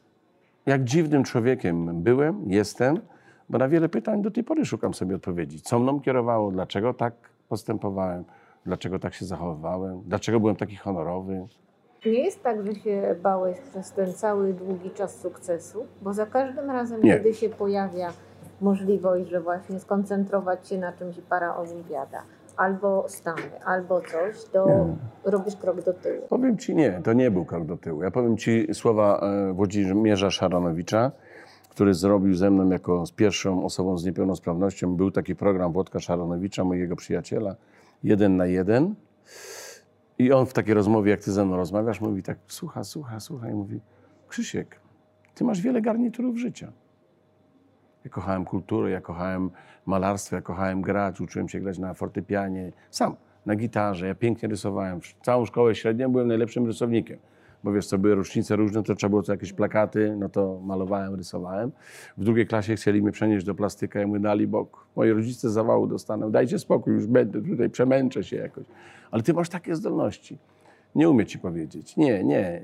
S2: jak dziwnym człowiekiem byłem, jestem, bo na wiele pytań do tej pory szukam sobie odpowiedzi. Co mną kierowało, dlaczego tak postępowałem, dlaczego tak się zachowywałem, dlaczego byłem taki honorowy.
S4: Nie jest tak, że się bałeś przez ten cały długi czas sukcesu, bo za każdym razem,
S2: Nie.
S4: kiedy się pojawia możliwość, że właśnie skoncentrować się na czymś paraolimpiada, albo Stany, albo coś, to robisz krok do tyłu.
S2: Powiem ci nie, to nie był krok do tyłu. Ja powiem ci słowa e, Włodzimierza Szaranowicza, który zrobił ze mną jako z pierwszą osobą z niepełnosprawnością. Był taki program Włodka Szaranowicza, mojego przyjaciela, jeden na jeden. I on w takiej rozmowie, jak ty ze mną rozmawiasz, mówi tak, słucha, słucha, słucha i mówi, Krzysiek, ty masz wiele garniturów życia. Ja kochałem kulturę, ja kochałem malarstwo, ja kochałem grać, uczyłem się grać na fortepianie, sam, na gitarze, ja pięknie rysowałem. Całą szkołę średnią byłem najlepszym rysownikiem. Bo wiesz, co były rocznice różne, to trzeba było co jakieś plakaty, no to malowałem, rysowałem. W drugiej klasie chcieli mnie przenieść do plastyka i my dali bok. Moi rodzice zawału dostaną, dajcie spokój, już będę tutaj, przemęczę się jakoś. Ale ty masz takie zdolności. Nie umiem ci powiedzieć. Nie, nie,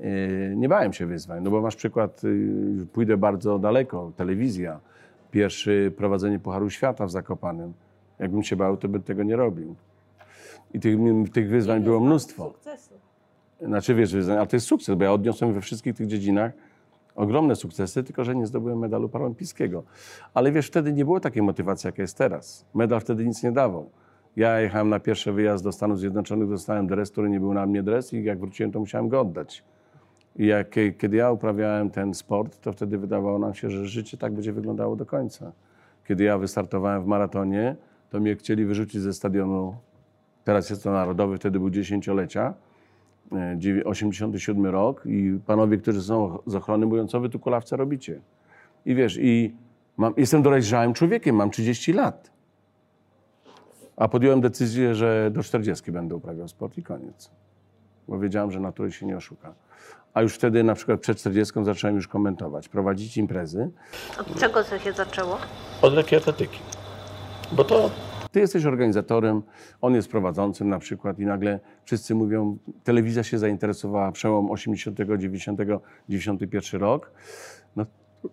S2: yy, nie bałem się wyzwań, no bo masz przykład, yy, pójdę bardzo daleko, telewizja, pierwsze prowadzenie Pucharu Świata w Zakopanem. Jakbym się bał, to bym tego nie robił. I tych, tych wyzwań było mnóstwo.
S4: Sukcesu.
S2: Znaczy wiesz, wyzwań, ale to jest sukces, bo ja odniosłem we wszystkich tych dziedzinach ogromne sukcesy, tylko że nie zdobyłem medalu paraolimpijskiego. Ale wiesz, wtedy nie było takiej motywacji, jaka jest teraz. Medal wtedy nic nie dawał. Ja jechałem na pierwszy wyjazd do Stanów Zjednoczonych, dostałem dres, który nie był na mnie dres i jak wróciłem, to musiałem go oddać. I jak, kiedy ja uprawiałem ten sport, to wtedy wydawało nam się, że życie tak będzie wyglądało do końca. Kiedy ja wystartowałem w maratonie, to mnie chcieli wyrzucić ze stadionu, teraz jest to narodowy, wtedy był dziesięciolecia, e, dziewię- 87 rok i panowie, którzy są z ochrony mówią, co wy tu kulawce robicie? I wiesz, i mam, jestem dojrzałym człowiekiem, mam 30 lat. A podjąłem decyzję, że do 40 będę uprawiał sport i koniec. Bo wiedziałem, że natury się nie oszuka. A już wtedy na przykład przed 40 zacząłem już komentować, prowadzić imprezy.
S3: Od czego to się zaczęło?
S2: Od lekkiej atletyki. Bo to... Ty jesteś organizatorem, on jest prowadzącym na przykład i nagle wszyscy mówią, telewizja się zainteresowała, przełom 80, 90, 91 rok. No,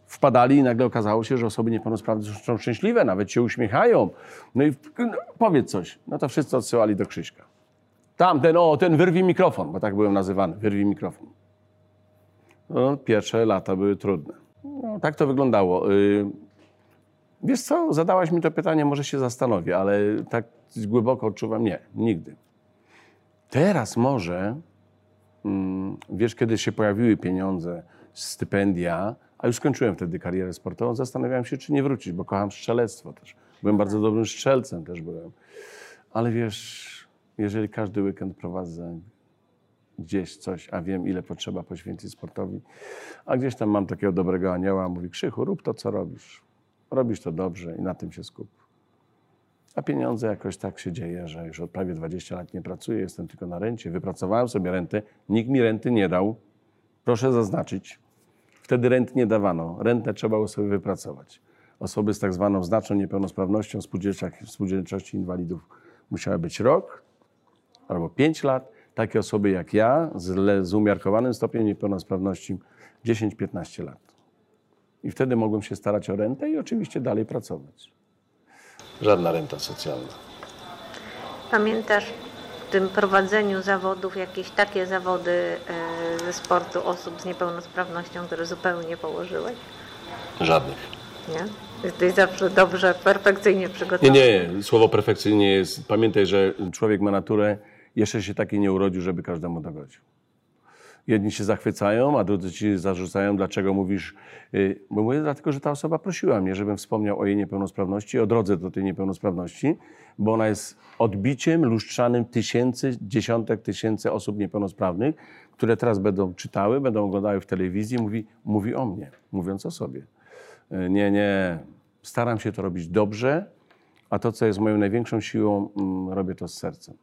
S2: wpadali i nagle okazało się, że osoby niepełnosprawne są szczęśliwe, nawet się uśmiechają. No i no, powiedz coś. No to wszyscy odsyłali do Krzyśka. Tamten, o, ten wyrwij mikrofon, bo tak byłem nazywany, wyrwij mikrofon. No, pierwsze lata były trudne. No, tak to wyglądało. Y, Wiesz co, zadałaś mi to pytanie, może się zastanowię, ale tak głęboko odczuwam, nie, nigdy. Teraz może, mm, wiesz, kiedy się pojawiły pieniądze, stypendia, a już skończyłem wtedy karierę sportową, zastanawiałem się, czy nie wrócić, bo kocham strzelectwo też. Byłem bardzo dobrym strzelcem też byłem. Ale wiesz, jeżeli każdy weekend prowadzę gdzieś coś, a wiem, ile potrzeba poświęcić sportowi, a gdzieś tam mam takiego dobrego anioła, mówi, Krzychu, rób to, co robisz. Robisz to dobrze i na tym się skup. A pieniądze jakoś tak się dzieje, że już od prawie 20 lat nie pracuję, jestem tylko na rencie. Wypracowałem sobie rentę, nikt mi renty nie dał. Proszę zaznaczyć, wtedy rent nie dawano. Rentę trzeba było sobie wypracować. Osoby z tak zwaną znaczną niepełnosprawnością spółdzielczości inwalidów musiały być rok albo 5 lat. Takie osoby jak ja z, z umiarkowanym stopniem niepełnosprawności 10-15 lat. I wtedy mogłem się starać o rentę i oczywiście dalej pracować. Żadna renta socjalna.
S3: Pamiętasz w tym prowadzeniu zawodów jakieś takie zawody e, ze sportu osób z niepełnosprawnością, które zupełnie położyłeś?
S2: Żadnych.
S3: Nie? Jesteś zawsze dobrze, perfekcyjnie
S2: Nie,
S3: przygotowany.
S2: nie, słowo perfekcyjnie jest. Pamiętaj, że człowiek ma naturę, jeszcze się taki nie urodził, żeby każdemu dogodził. Jedni się zachwycają, a drudzy ci zarzucają, dlaczego mówisz. y, Bo mówię dlatego, że ta osoba prosiła mnie, żebym wspomniał o jej niepełnosprawności, o drodze do tej niepełnosprawności, bo ona jest odbiciem lustrzanym tysięcy, dziesiątek tysięcy osób niepełnosprawnych, które teraz będą czytały, będą oglądały w telewizji, mówi, mówi o mnie, mówiąc o sobie. Y, Nie, nie, staram się to robić dobrze, a to, co jest moją największą siłą, mm, robię to z sercem.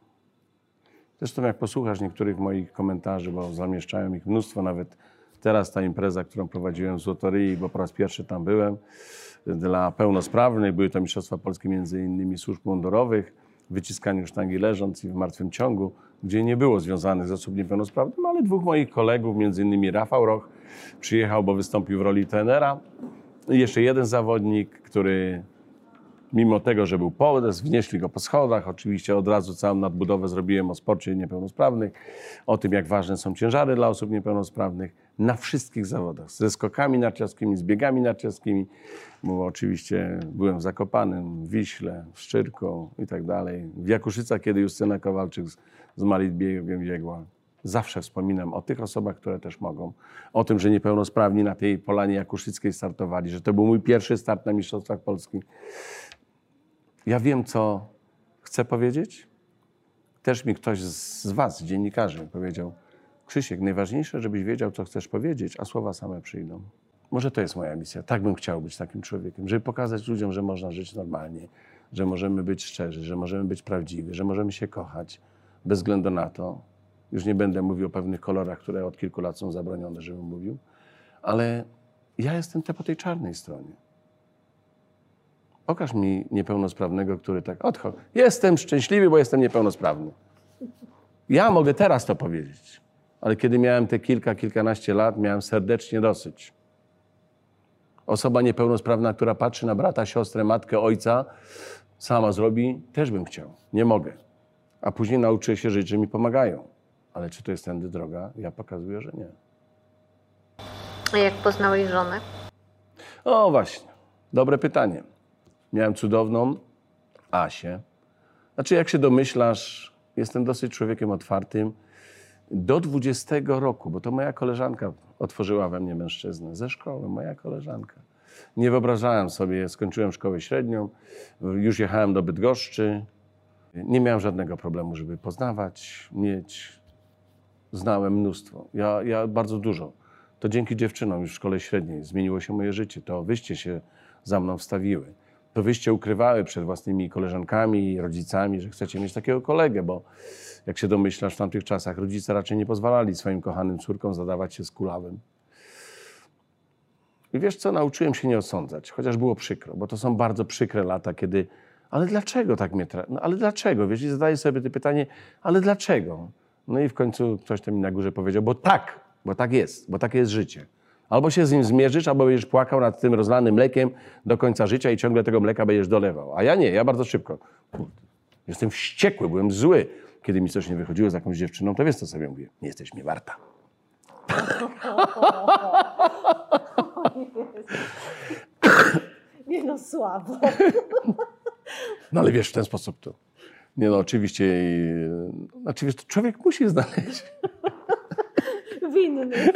S2: Zresztą jak posłuchasz niektórych moich komentarzy, bo zamieszczałem ich mnóstwo, nawet teraz ta impreza, którą prowadziłem w Złotoryi, bo po raz pierwszy tam byłem, dla pełnosprawnych, były to Mistrzostwa Polskie między innymi służb mundurowych, wyciskaniu sztangi leżąc i w martwym ciągu, gdzie nie było związanych z osób niepełnosprawnych, ale dwóch moich kolegów, między innymi Rafał Roch, przyjechał, bo wystąpił w roli trenera. I jeszcze jeden zawodnik, który mimo tego, że był podes, wnieśli go po schodach. Oczywiście od razu całą nadbudowę zrobiłem o sporcie niepełnosprawnych, o tym, jak ważne są ciężary dla osób niepełnosprawnych na wszystkich zawodach. Ze skokami narciarskimi, z biegami narciarskimi, bo oczywiście byłem w w Wiśle, w Szczyrku i tak dalej. W Jakuszycach, kiedy Justyna Kowalczyk z, z biegła. Zawsze wspominam o tych osobach, które też mogą. O tym, że niepełnosprawni na tej polanie jakuszyckiej startowali, że to był mój pierwszy start na Mistrzostwach Polski. Ja wiem, co chcę powiedzieć, też mi ktoś z was, dziennikarzy, powiedział, Krzysiek, najważniejsze, żebyś wiedział, co chcesz powiedzieć, a słowa same przyjdą. Może to jest moja misja. Tak bym chciał być takim człowiekiem, żeby pokazać ludziom, że można żyć normalnie, że możemy być szczerzy, że możemy być prawdziwi, że możemy się kochać bez względu na to. Już nie będę mówił o pewnych kolorach, które od kilku lat są zabronione, żebym mówił, ale ja jestem te po tej czarnej stronie. Pokaż mi niepełnosprawnego, który tak odchodzi. Jestem szczęśliwy, bo jestem niepełnosprawny. Ja mogę teraz to powiedzieć, ale kiedy miałem te kilka, kilkanaście lat, miałem serdecznie dosyć. Osoba niepełnosprawna, która patrzy na brata, siostrę, matkę, ojca, sama zrobi, też bym chciał. Nie mogę. A później nauczyłem się żyć, że mi pomagają. Ale czy to jest tędy droga? Ja pokazuję, że nie.
S3: A jak poznałeś żonę?
S2: O właśnie, dobre pytanie. Miałem cudowną Asię. Znaczy, jak się domyślasz, jestem dosyć człowiekiem otwartym. Do 20 roku, bo to moja koleżanka otworzyła we mnie mężczyznę ze szkoły, moja koleżanka. Nie wyobrażałem sobie, skończyłem szkołę średnią, już jechałem do Bydgoszczy. Nie miałem żadnego problemu, żeby poznawać, mieć. Znałem mnóstwo. Ja, ja bardzo dużo. To dzięki dziewczynom już w szkole średniej zmieniło się moje życie. To wyście się za mną wstawiły. To wyście ukrywały przed własnymi koleżankami rodzicami, że chcecie mieć takiego kolegę, bo jak się domyślasz, w tamtych czasach rodzice raczej nie pozwalali swoim kochanym córkom zadawać się z kulawym. I wiesz co, nauczyłem się nie osądzać, chociaż było przykro, bo to są bardzo przykre lata, kiedy ale dlaczego tak mnie tra... No ale dlaczego? Wiesz, i zadaję sobie to pytanie, ale dlaczego? No i w końcu ktoś tam mi na górze powiedział, bo tak, bo tak jest, bo takie jest życie. Albo się z nim zmierzysz, albo będziesz płakał nad tym rozlanym mlekiem do końca życia i ciągle tego mleka będziesz dolewał. A ja nie, ja bardzo szybko. Jestem wściekły, byłem zły. Kiedy mi coś nie wychodziło z jakąś dziewczyną, to wiesz co sobie mówię? Nie jesteś mi warta.
S4: Nie no, słabo.
S2: No ale wiesz, w ten sposób to. Nie no, oczywiście, yy, znaczy wiesz, to człowiek musi znaleźć.
S4: Winny.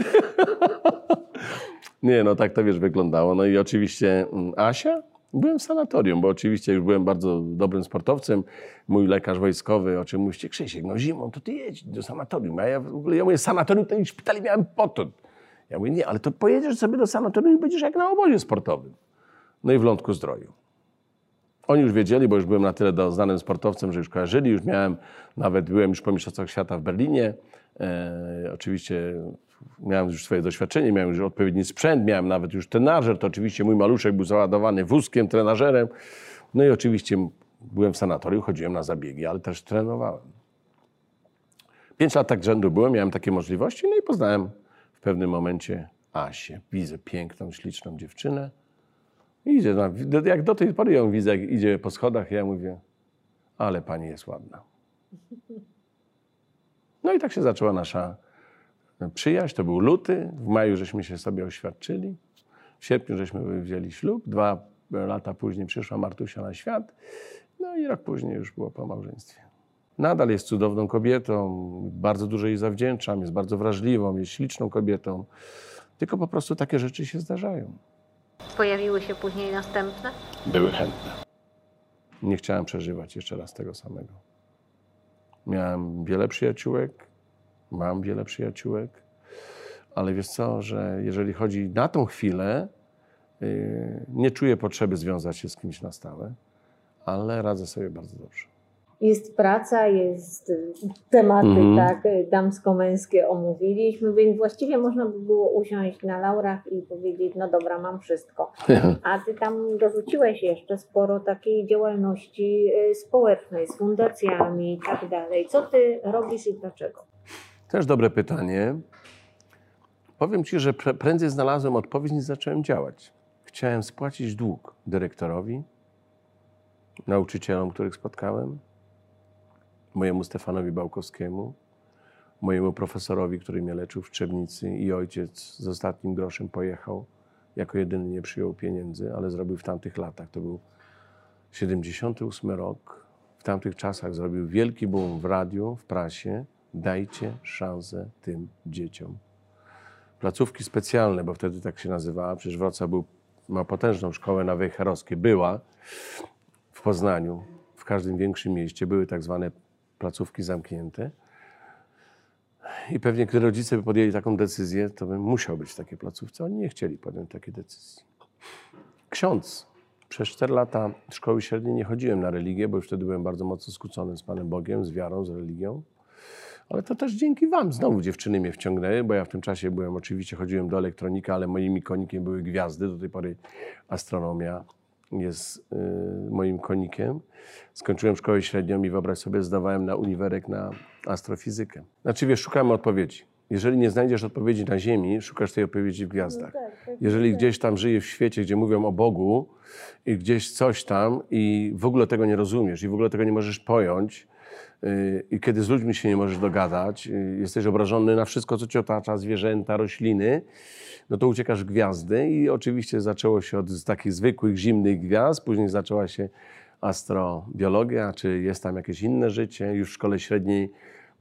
S2: Nie, no tak to wiesz wyglądało. No i oczywiście mm, Asia, byłem w sanatorium, bo oczywiście już byłem bardzo dobrym sportowcem. Mój lekarz wojskowy, o czym mówicie, Krzysiek, no zimą to ty jedź do sanatorium. A ja w ogóle, ja mówię, sanatorium to w szpitali miałem potąd. Ja mówię, nie, ale to pojedziesz sobie do sanatorium i będziesz jak na obozie sportowym. No i w Lądku Zdroju. Oni już wiedzieli, bo już byłem na tyle do- znanym sportowcem, że już kojarzyli, już miałem, nawet byłem już po Mistrzostwach Świata w Berlinie. E, oczywiście miałem już swoje doświadczenie, miałem już odpowiedni sprzęt, miałem nawet już trenażer, to oczywiście mój maluszek był załadowany wózkiem, trenażerem. No i oczywiście byłem w sanatorium, chodziłem na zabiegi, ale też trenowałem. Pięć lat tak rzędu byłem, miałem takie możliwości, no i poznałem w pewnym momencie Asię. Widzę piękną, śliczną dziewczynę. Idzie, na, jak do tej pory ją widzę, jak idzie po schodach, ja mówię, ale pani jest ładna. No i tak się zaczęła nasza przyjaźń. To był luty, w maju żeśmy się sobie oświadczyli, w sierpniu żeśmy wzięli ślub, dwa lata później przyszła Martusia na świat, no i rok później już było po małżeństwie. Nadal jest cudowną kobietą, bardzo dużo jej zawdzięczam, jest bardzo wrażliwą, jest śliczną kobietą, tylko po prostu takie rzeczy się zdarzają.
S3: Pojawiły się później następne?
S2: były chętne. Nie chciałem przeżywać jeszcze raz tego samego. Miałem wiele przyjaciółek, mam wiele przyjaciółek, ale wiesz co, że jeżeli chodzi na tą chwilę, yy, nie czuję potrzeby związać się z kimś na stałe, ale radzę sobie bardzo dobrze.
S4: Jest praca, jest y, tematy
S2: Mhm.
S4: tak y, damsko-męskie omówiliśmy, więc właściwie można by było usiąść na laurach i powiedzieć, no dobra, mam wszystko. A ty tam dorzuciłeś jeszcze sporo takiej działalności y, społecznej, z fundacjami i tak dalej. Co ty robisz i dlaczego?
S2: Też dobre pytanie. Powiem Ci, że prędzej znalazłem odpowiedź niż zacząłem działać. Chciałem spłacić dług dyrektorowi, nauczycielom, których spotkałem, mojemu Stefanowi Bałkowskiemu, mojemu profesorowi, który mnie leczył w Trzebnicy i ojciec z ostatnim groszem pojechał. Jako jedyny nie przyjął pieniędzy, ale zrobił w tamtych latach. To był 78 rok. W tamtych czasach zrobił wielki boom w radiu, w prasie. Dajcie szansę tym dzieciom. Placówki specjalne, bo wtedy tak się nazywała, przecież Wrocław był, ma potężną szkołę na Wejherowskiej, była w Poznaniu, w każdym większym mieście były tak zwane placówki zamknięte. I pewnie, gdy rodzice by podjęli taką decyzję, to bym musiał być w takiej placówce. Oni nie chcieli podjąć takiej decyzji. Ksiądz. Przez 4 lata szkoły średniej nie chodziłem na religię, bo już wtedy byłem bardzo mocno skłócony z Panem Bogiem, z wiarą, z religią. Ale to też dzięki Wam znowu dziewczyny mnie wciągnęły, bo ja w tym czasie byłem, oczywiście chodziłem do elektronika, ale moimi konikiem były gwiazdy. Do tej pory astronomia jest y, moim konikiem. Skończyłem szkołę średnią i wyobraź sobie, zdawałem na uniwerek na astrofizykę. Znaczy wiesz, szukamy odpowiedzi. Jeżeli nie znajdziesz odpowiedzi na Ziemi, szukasz tej odpowiedzi w gwiazdach. Jeżeli gdzieś tam żyjesz w świecie, gdzie mówią o Bogu i gdzieś coś tam i w ogóle tego nie rozumiesz i w ogóle tego nie możesz pojąć, i kiedy z ludźmi się nie możesz dogadać, y, jesteś obrażony na wszystko, co cię otacza, zwierzęta, rośliny, no to uciekasz w gwiazdy i oczywiście zaczęło się od takich zwykłych, zimnych gwiazd, później zaczęła się astrobiologia, czy jest tam jakieś inne życie. Już w szkole średniej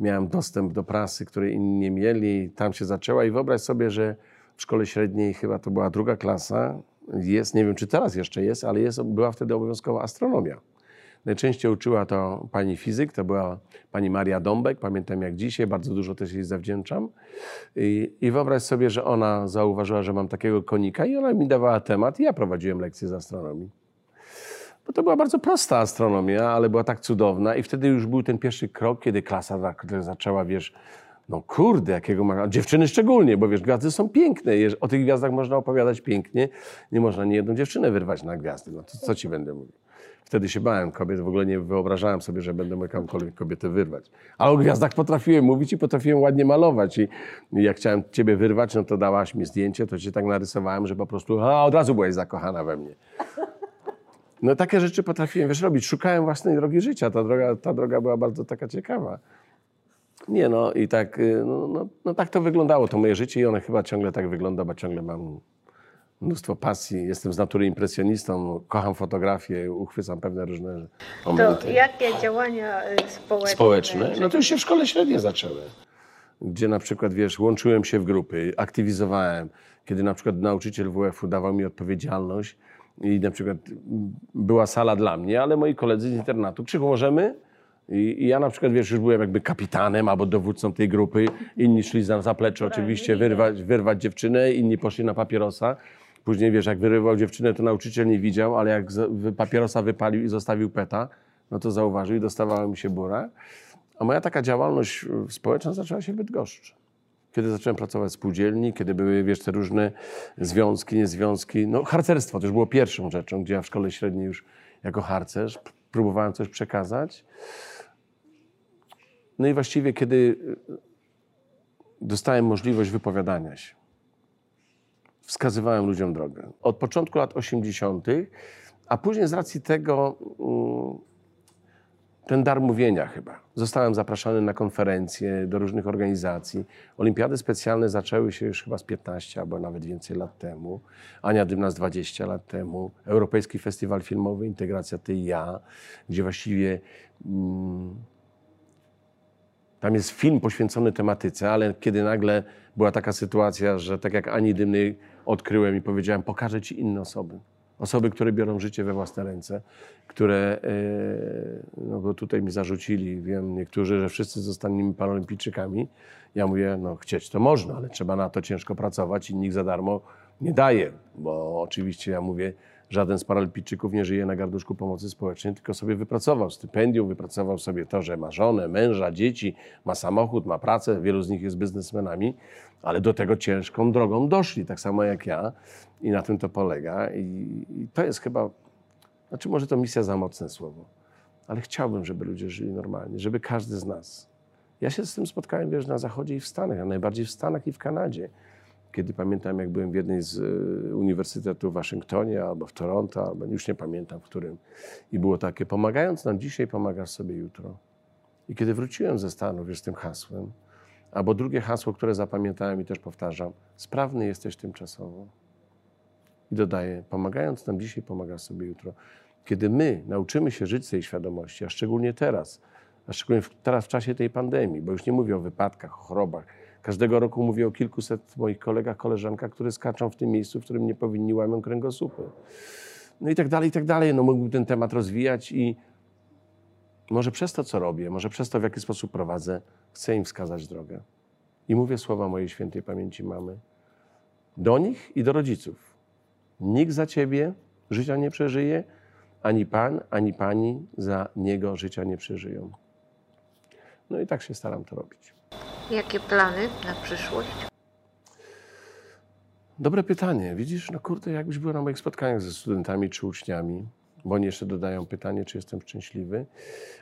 S2: miałem dostęp do prasy, której inni nie mieli. Tam się zaczęła i wyobraź sobie, że w szkole średniej chyba to była druga klasa, jest, nie wiem czy teraz jeszcze jest, ale jest, była wtedy obowiązkowa astronomia. Najczęściej uczyła to pani fizyk, to była pani Maria Dąbek, pamiętam jak dzisiaj, bardzo dużo też jej zawdzięczam. I, I wyobraź sobie, że ona zauważyła, że mam takiego konika i ona mi dawała temat i ja prowadziłem lekcje z astronomii. Bo to była bardzo prosta astronomia, ale była tak cudowna i wtedy już był ten pierwszy krok, kiedy klasa tak zaczęła, wiesz, no kurde, jakiego ma... Dziewczyny szczególnie, bo wiesz, gwiazdy są piękne. O tych gwiazdach można opowiadać pięknie. Nie można nie jedną dziewczynę wyrwać na gwiazdy. No to co ci będę mówił? Wtedy się bałem kobiet, w ogóle nie wyobrażałem sobie, że będę jakąkolwiek kobietę wyrwać. Ale o gwiazdach potrafiłem mówić i potrafiłem ładnie malować. I jak chciałem ciebie wyrwać, no to dałaś mi zdjęcie, to cię tak narysowałem, że po prostu a, od razu byłaś zakochana we mnie. No takie rzeczy potrafiłem, wiesz, robić. Szukałem własnej drogi życia. Ta droga, ta droga była bardzo taka ciekawa. Nie no i tak, y, no, no, no tak to wyglądało, to moje życie i one chyba ciągle tak wygląda, bo ciągle mam mnóstwo pasji. Jestem z natury impresjonistą, kocham fotografię, uchwycam pewne różne momenty.
S3: To jakie działania y, społeczne?
S2: Społeczne? No to już się w szkole średniej zaczęły. Gdzie na przykład, wiesz, łączyłem się w grupy, aktywizowałem. Kiedy na przykład nauczyciel WF-u dawał mi odpowiedzialność i na przykład była sala dla mnie, ale moi koledzy z internatu, Krzychu, możemy? I, I, ja na przykład, wiesz, już byłem jakby kapitanem albo dowódcą tej grupy. Inni szli za zaplecze oczywiście wyrwać, wyrwać dziewczynę, inni poszli na papierosa. Później, wiesz, jak wyrywał dziewczynę, to nauczyciel nie widział, ale jak papierosa wypalił i zostawił peta, no to zauważył i dostawała mi się bura. A moja taka działalność społeczna zaczęła się w Bydgoszczy. Kiedy zacząłem pracować w spółdzielni, kiedy były, wiesz, te różne związki, niezwiązki. No harcerstwo też było pierwszą rzeczą, gdzie ja w szkole średniej już jako harcerz próbowałem coś przekazać. No i właściwie, kiedy dostałem możliwość wypowiadania się, wskazywałem ludziom drogę. Od początku lat 80., a później z racji tego mm, ten dar mówienia chyba. Zostałem zapraszany na konferencje do różnych organizacji. Olimpiady specjalne zaczęły się już chyba z 15 albo nawet więcej lat temu. Ania Dymna z 20 lat temu. Europejski Festiwal Filmowy Integracja Ty i Ja, gdzie właściwie mm, tam jest film poświęcony tematyce, ale kiedy nagle była taka sytuacja, że tak jak Ani Dymnej odkryłem i powiedziałem, pokażę Ci inne osoby. Osoby, które biorą życie we własne ręce, które, e, no bo tutaj mi zarzucili, wiem niektórzy, że wszyscy zostaniemy paralimpijczykami. Ja mówię, no chcieć to można, ale trzeba na to ciężko pracować i nikt za darmo nie daje, bo oczywiście ja mówię, Żaden z paralimpijczyków nie żyje na garduszku pomocy społecznej, tylko sobie wypracował stypendium, wypracował sobie to, że ma żonę, męża, dzieci, ma samochód, ma pracę, wielu z nich jest biznesmenami, ale do tego ciężką drogą doszli, tak samo jak ja i na tym to polega i, i to jest chyba, znaczy może to misja za mocne słowo, ale chciałbym, żeby ludzie żyli normalnie, żeby każdy z nas. Ja się z tym spotkałem, wiesz, na Zachodzie i w Stanach, a najbardziej w Stanach i w Kanadzie kiedy pamiętam, jak byłem w jednej z e, uniwersytetów w Waszyngtonie albo w Toronto, albo już nie pamiętam w którym, i było takie, pomagając nam dzisiaj, pomagasz sobie jutro. I kiedy wróciłem ze Stanów już z tym hasłem, albo drugie hasło, które zapamiętałem i też powtarzam, sprawny jesteś tymczasowo. I dodaję, pomagając nam dzisiaj, pomagasz sobie jutro. Kiedy my nauczymy się żyć z tej świadomości, a szczególnie teraz, a szczególnie teraz w czasie tej pandemii, bo już nie mówię o wypadkach, o chorobach, Każdego roku mówię o kilkuset moich kolegach, koleżankach, które skaczą w tym miejscu, w którym nie powinni łamią kręgosłupy. No i tak dalej, i tak dalej. No mógłbym ten temat rozwijać i Może przez to, co robię, może przez to, w jaki sposób prowadzę, chcę im wskazać drogę. I mówię słowa mojej świętej pamięci mamy. Do nich i do rodziców. Nikt za ciebie życia nie przeżyje, ani pan, ani pani za niego życia nie przeżyją. No i tak się staram to robić.
S3: Jakie plany na przyszłość?
S2: Dobre pytanie. Widzisz, no kurde, jakbyś był na moich spotkaniach ze studentami czy uczniami, bo oni jeszcze dodają pytanie, czy jestem szczęśliwy,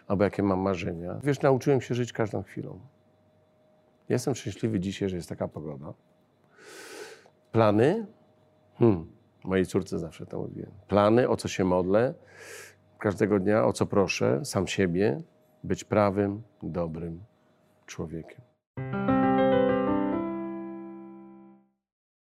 S2: albo jakie mam marzenia. Wiesz, nauczyłem się żyć każdą chwilą. Jestem szczęśliwy dzisiaj, że jest taka pogoda. Plany? Hmm, mojej córce zawsze to mówiłem. Plany, o co się modlę każdego dnia, o co proszę, sam siebie, być prawym, dobrym człowiekiem.